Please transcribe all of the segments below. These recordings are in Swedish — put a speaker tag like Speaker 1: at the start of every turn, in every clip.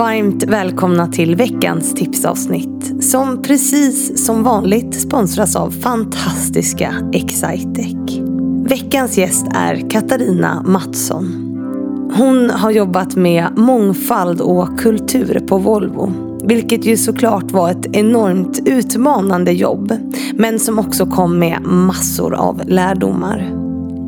Speaker 1: Varmt välkomna till veckans tipsavsnitt som precis som vanligt sponsras av fantastiska Excitec. Veckans gäst är Katarina Mattsson. Hon har jobbat med mångfald och kultur på Volvo. Vilket ju såklart var ett enormt utmanande jobb. Men som också kom med massor av lärdomar.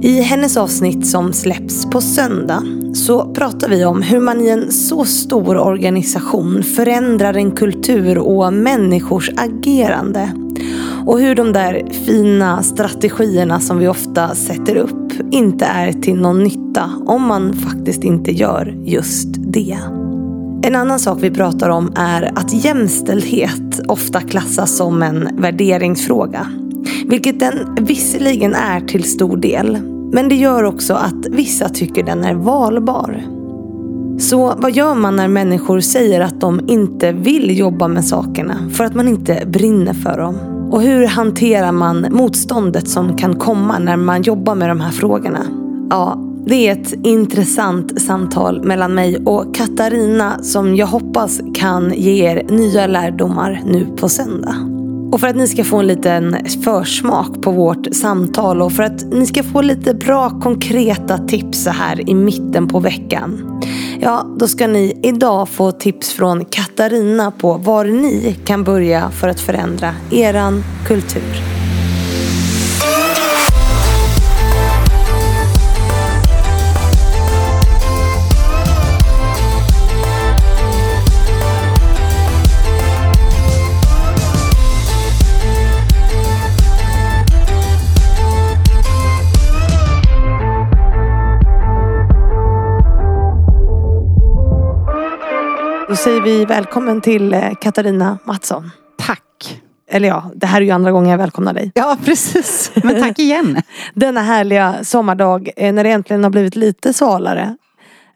Speaker 1: I hennes avsnitt som släpps på söndag så pratar vi om hur man i en så stor organisation förändrar en kultur och människors agerande. Och hur de där fina strategierna som vi ofta sätter upp inte är till någon nytta om man faktiskt inte gör just det. En annan sak vi pratar om är att jämställdhet ofta klassas som en värderingsfråga. Vilket den visserligen är till stor del. Men det gör också att vissa tycker den är valbar. Så vad gör man när människor säger att de inte vill jobba med sakerna för att man inte brinner för dem? Och hur hanterar man motståndet som kan komma när man jobbar med de här frågorna? Ja, det är ett intressant samtal mellan mig och Katarina som jag hoppas kan ge er nya lärdomar nu på söndag. Och för att ni ska få en liten försmak på vårt samtal och för att ni ska få lite bra konkreta tips så här i mitten på veckan. Ja, då ska ni idag få tips från Katarina på var ni kan börja för att förändra eran kultur. Då säger vi välkommen till eh, Katarina Mattsson.
Speaker 2: Tack.
Speaker 1: Eller ja, det här är ju andra gången jag välkomnar dig.
Speaker 2: Ja, precis. Men tack igen.
Speaker 1: Denna härliga sommardag eh, när det äntligen har blivit lite svalare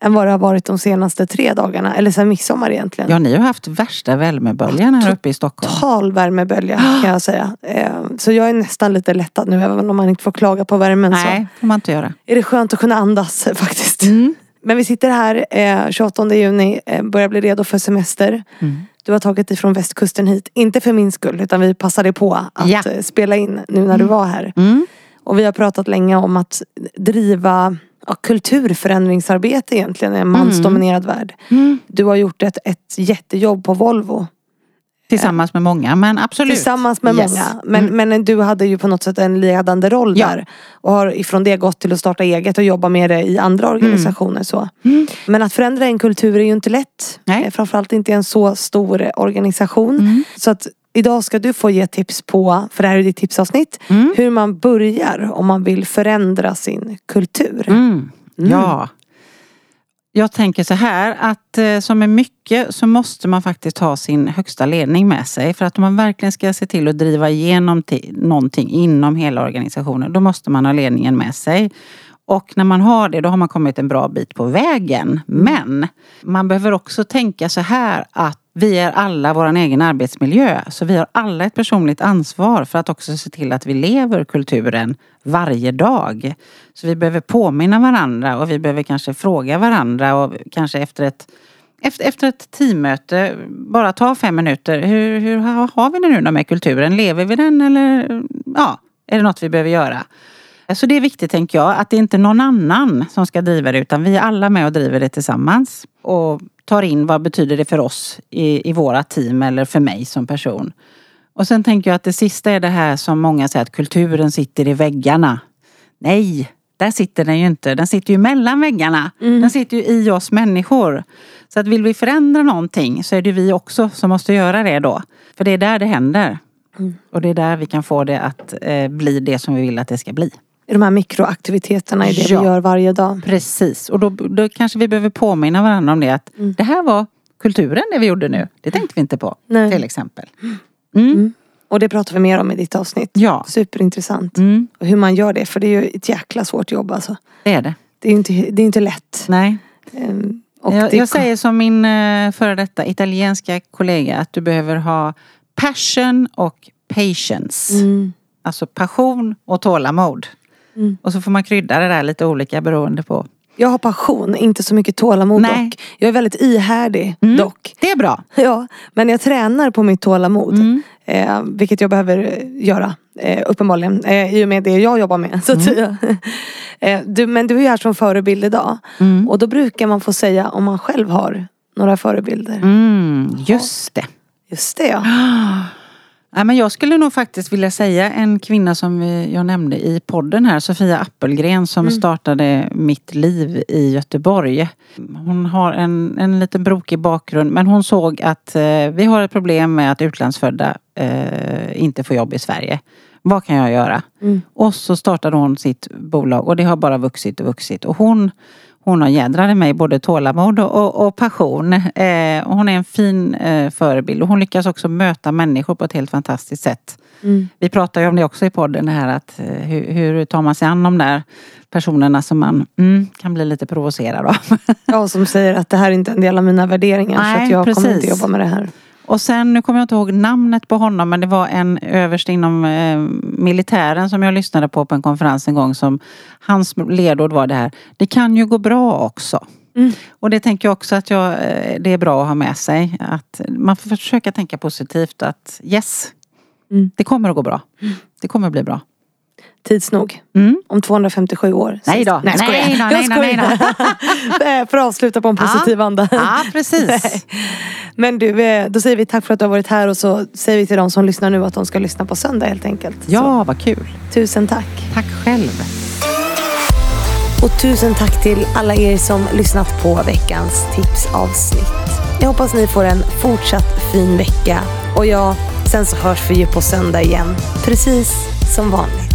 Speaker 1: än vad det har varit de senaste tre dagarna. Eller sen midsommar egentligen.
Speaker 2: Ja, ni har haft värsta värmeböljan här uppe i Stockholm.
Speaker 1: Total värmebölja kan jag säga. Eh, Så jag är nästan lite lättad nu även om man inte får klaga på värmen.
Speaker 2: Nej, får man inte göra.
Speaker 1: Är det skönt att kunna andas faktiskt.
Speaker 2: Mm.
Speaker 1: Men vi sitter här eh, 28 juni, eh, börjar bli redo för semester.
Speaker 2: Mm.
Speaker 1: Du har tagit dig från västkusten hit, inte för min skull utan vi passade på att
Speaker 2: Ja.
Speaker 1: eh, spela in nu när du var här.
Speaker 2: Mm.
Speaker 1: Och vi har pratat länge om att driva ja, kulturförändringsarbete egentligen i en mansdominerad värld.
Speaker 2: Mm.
Speaker 1: Du har gjort ett, ett jättejobb på Volvo.
Speaker 2: Tillsammans med många, men absolut.
Speaker 1: Tillsammans med
Speaker 2: Yes.
Speaker 1: många. Men, men du hade ju på något sätt en ledande roll
Speaker 2: Ja.
Speaker 1: där. Och har ifrån det gått till att starta eget och jobba med det i andra organisationer. Så.
Speaker 2: Mm.
Speaker 1: Men att förändra en kultur är ju inte lätt.
Speaker 2: Nej.
Speaker 1: Eh, Framförallt inte i en så stor organisation.
Speaker 2: Mm.
Speaker 1: Så att idag ska du få ge tips på, för det här är ditt tipsavsnitt,
Speaker 2: Mm.
Speaker 1: hur man börjar om man vill förändra sin kultur.
Speaker 2: Mm. Ja. Jag tänker så här att eh, som med mycket så måste man faktiskt ha sin högsta ledning med sig. För att om man verkligen ska se till att driva igenom ti- någonting inom hela organisationen då måste man ha ledningen med sig. Och när man har det då har man kommit en bra bit på vägen. Men man behöver också tänka så här att vi är alla vår egen arbetsmiljö. Så vi har alla ett personligt ansvar för att också se till att vi lever kulturen varje dag. Så vi behöver påminna varandra och vi behöver kanske fråga varandra och kanske efter ett efter, efter ett teammöte, bara ta fem minuter. Hur, hur har vi det nu då med kulturen? Lever vi den eller ja, är det något vi behöver göra? Så det är viktigt tänker jag, att det inte är någon annan som ska driva det utan vi är alla med och driver det tillsammans. Och tar in vad betyder det för oss i, i våra team eller för mig som person. Och sen tänker jag att det sista är det här som många säger att kulturen sitter i väggarna. Nej, där sitter den ju inte. Den sitter ju mellan väggarna. Den sitter ju i oss människor. Så att vill vi förändra någonting så är det vi också som måste göra det då. För det är där det händer. Och det är där vi kan få det att eh, bli det som vi vill att det ska bli.
Speaker 1: I de här mikroaktiviteterna i det
Speaker 2: Ja.
Speaker 1: vi gör varje dag.
Speaker 2: Precis, och då, då kanske vi behöver påminna varandra om det att det här var kulturen det vi gjorde nu. Det tänkte vi inte på
Speaker 1: Nej.
Speaker 2: till exempel. Mm.
Speaker 1: Och det pratar vi mer om i ditt avsnitt.
Speaker 2: Ja,
Speaker 1: Superintressant.
Speaker 2: mm,
Speaker 1: Och hur man gör det, för det är ju ett jäkla svårt jobb alltså.
Speaker 2: det är det.
Speaker 1: Det är ju inte, det är inte lätt.
Speaker 2: Nej.
Speaker 1: Ehm,
Speaker 2: Jag, jag säger som min eh, före detta italienska kollega att du behöver ha passion och patience.
Speaker 1: Mm.
Speaker 2: Alltså passion och tålamod.
Speaker 1: Mm.
Speaker 2: Och så får man krydda det där lite olika beroende på
Speaker 1: Jag har passion, inte så mycket tålamod
Speaker 2: Nej.
Speaker 1: dock. Jag är väldigt ihärdig
Speaker 2: Mm.
Speaker 1: dock.
Speaker 2: Det är bra.
Speaker 1: Ja, men jag tränar på mitt tålamod.
Speaker 2: Mm.
Speaker 1: Eh, vilket jag behöver eh, göra. Eh, uppenbarligen. Eh, I och med det jag jobbar med. Så säga. eh, du, men du är ju här som förebild idag.
Speaker 2: Mm.
Speaker 1: Och då brukar man få säga om man själv har några förebilder.
Speaker 2: Mm, just det.
Speaker 1: Just det ja.
Speaker 2: Ja, men jag skulle nog faktiskt vilja säga en kvinna som jag nämnde i podden här, Sofia Appelgren som startade Mitt liv i Göteborg. Hon har en, en liten brokig bakgrund men hon såg att eh, vi har ett problem med att utlandsfödda eh, inte får jobb i Sverige. Vad kan jag göra?
Speaker 1: Mm.
Speaker 2: Och så startade hon sitt bolag och det har bara vuxit och vuxit. Och hon, hon har jädrade mig både tålamod och, och, passion. Eh, hon är en fin eh, förebild och hon lyckas också möta människor på ett helt fantastiskt sätt.
Speaker 1: Mm.
Speaker 2: Vi pratar ju om det också i podden här att eh, hur, hur tar man sig an de där personerna som man mm, kan bli lite provocerad av.
Speaker 1: Ja, som säger att det här är inte en del av mina värderingar. så
Speaker 2: Nej,
Speaker 1: att jag kommer
Speaker 2: precis.
Speaker 1: inte jobba med det här.
Speaker 2: Och sen, nu kommer jag inte ihåg namnet på honom men det var en överst inom eh, militären som jag lyssnade på på en konferens en gång som hans ledord var det här. Det kan ju gå bra också.
Speaker 1: Mm.
Speaker 2: Och det tänker jag också att jag, eh, det är bra att ha med sig. Att man får försöka tänka positivt att yes,
Speaker 1: Mm.
Speaker 2: det kommer att gå bra. Det kommer att bli bra.
Speaker 1: Tids nog.
Speaker 2: Mm.
Speaker 1: Om 257 år.
Speaker 2: Nej då.
Speaker 1: Nej.
Speaker 2: Nej
Speaker 1: Jag
Speaker 2: nej då, nej
Speaker 1: skojar. Eh, För att avsluta på en positiv anda.
Speaker 2: Ja, precis.
Speaker 1: Men du, eh, då säger vi tack för att du har varit här och så säger vi till de som lyssnar nu att de ska lyssna på söndag helt enkelt.
Speaker 2: Ja, vad kul.
Speaker 1: Så, tusen tack.
Speaker 2: Tack själv.
Speaker 1: Och tusen tack till alla er som lyssnat på veckans tipsavsnitt. Jag hoppas ni får en fortsatt fin vecka. Och ja, sen så hörs vi ju på söndag igen. Precis som vanligt.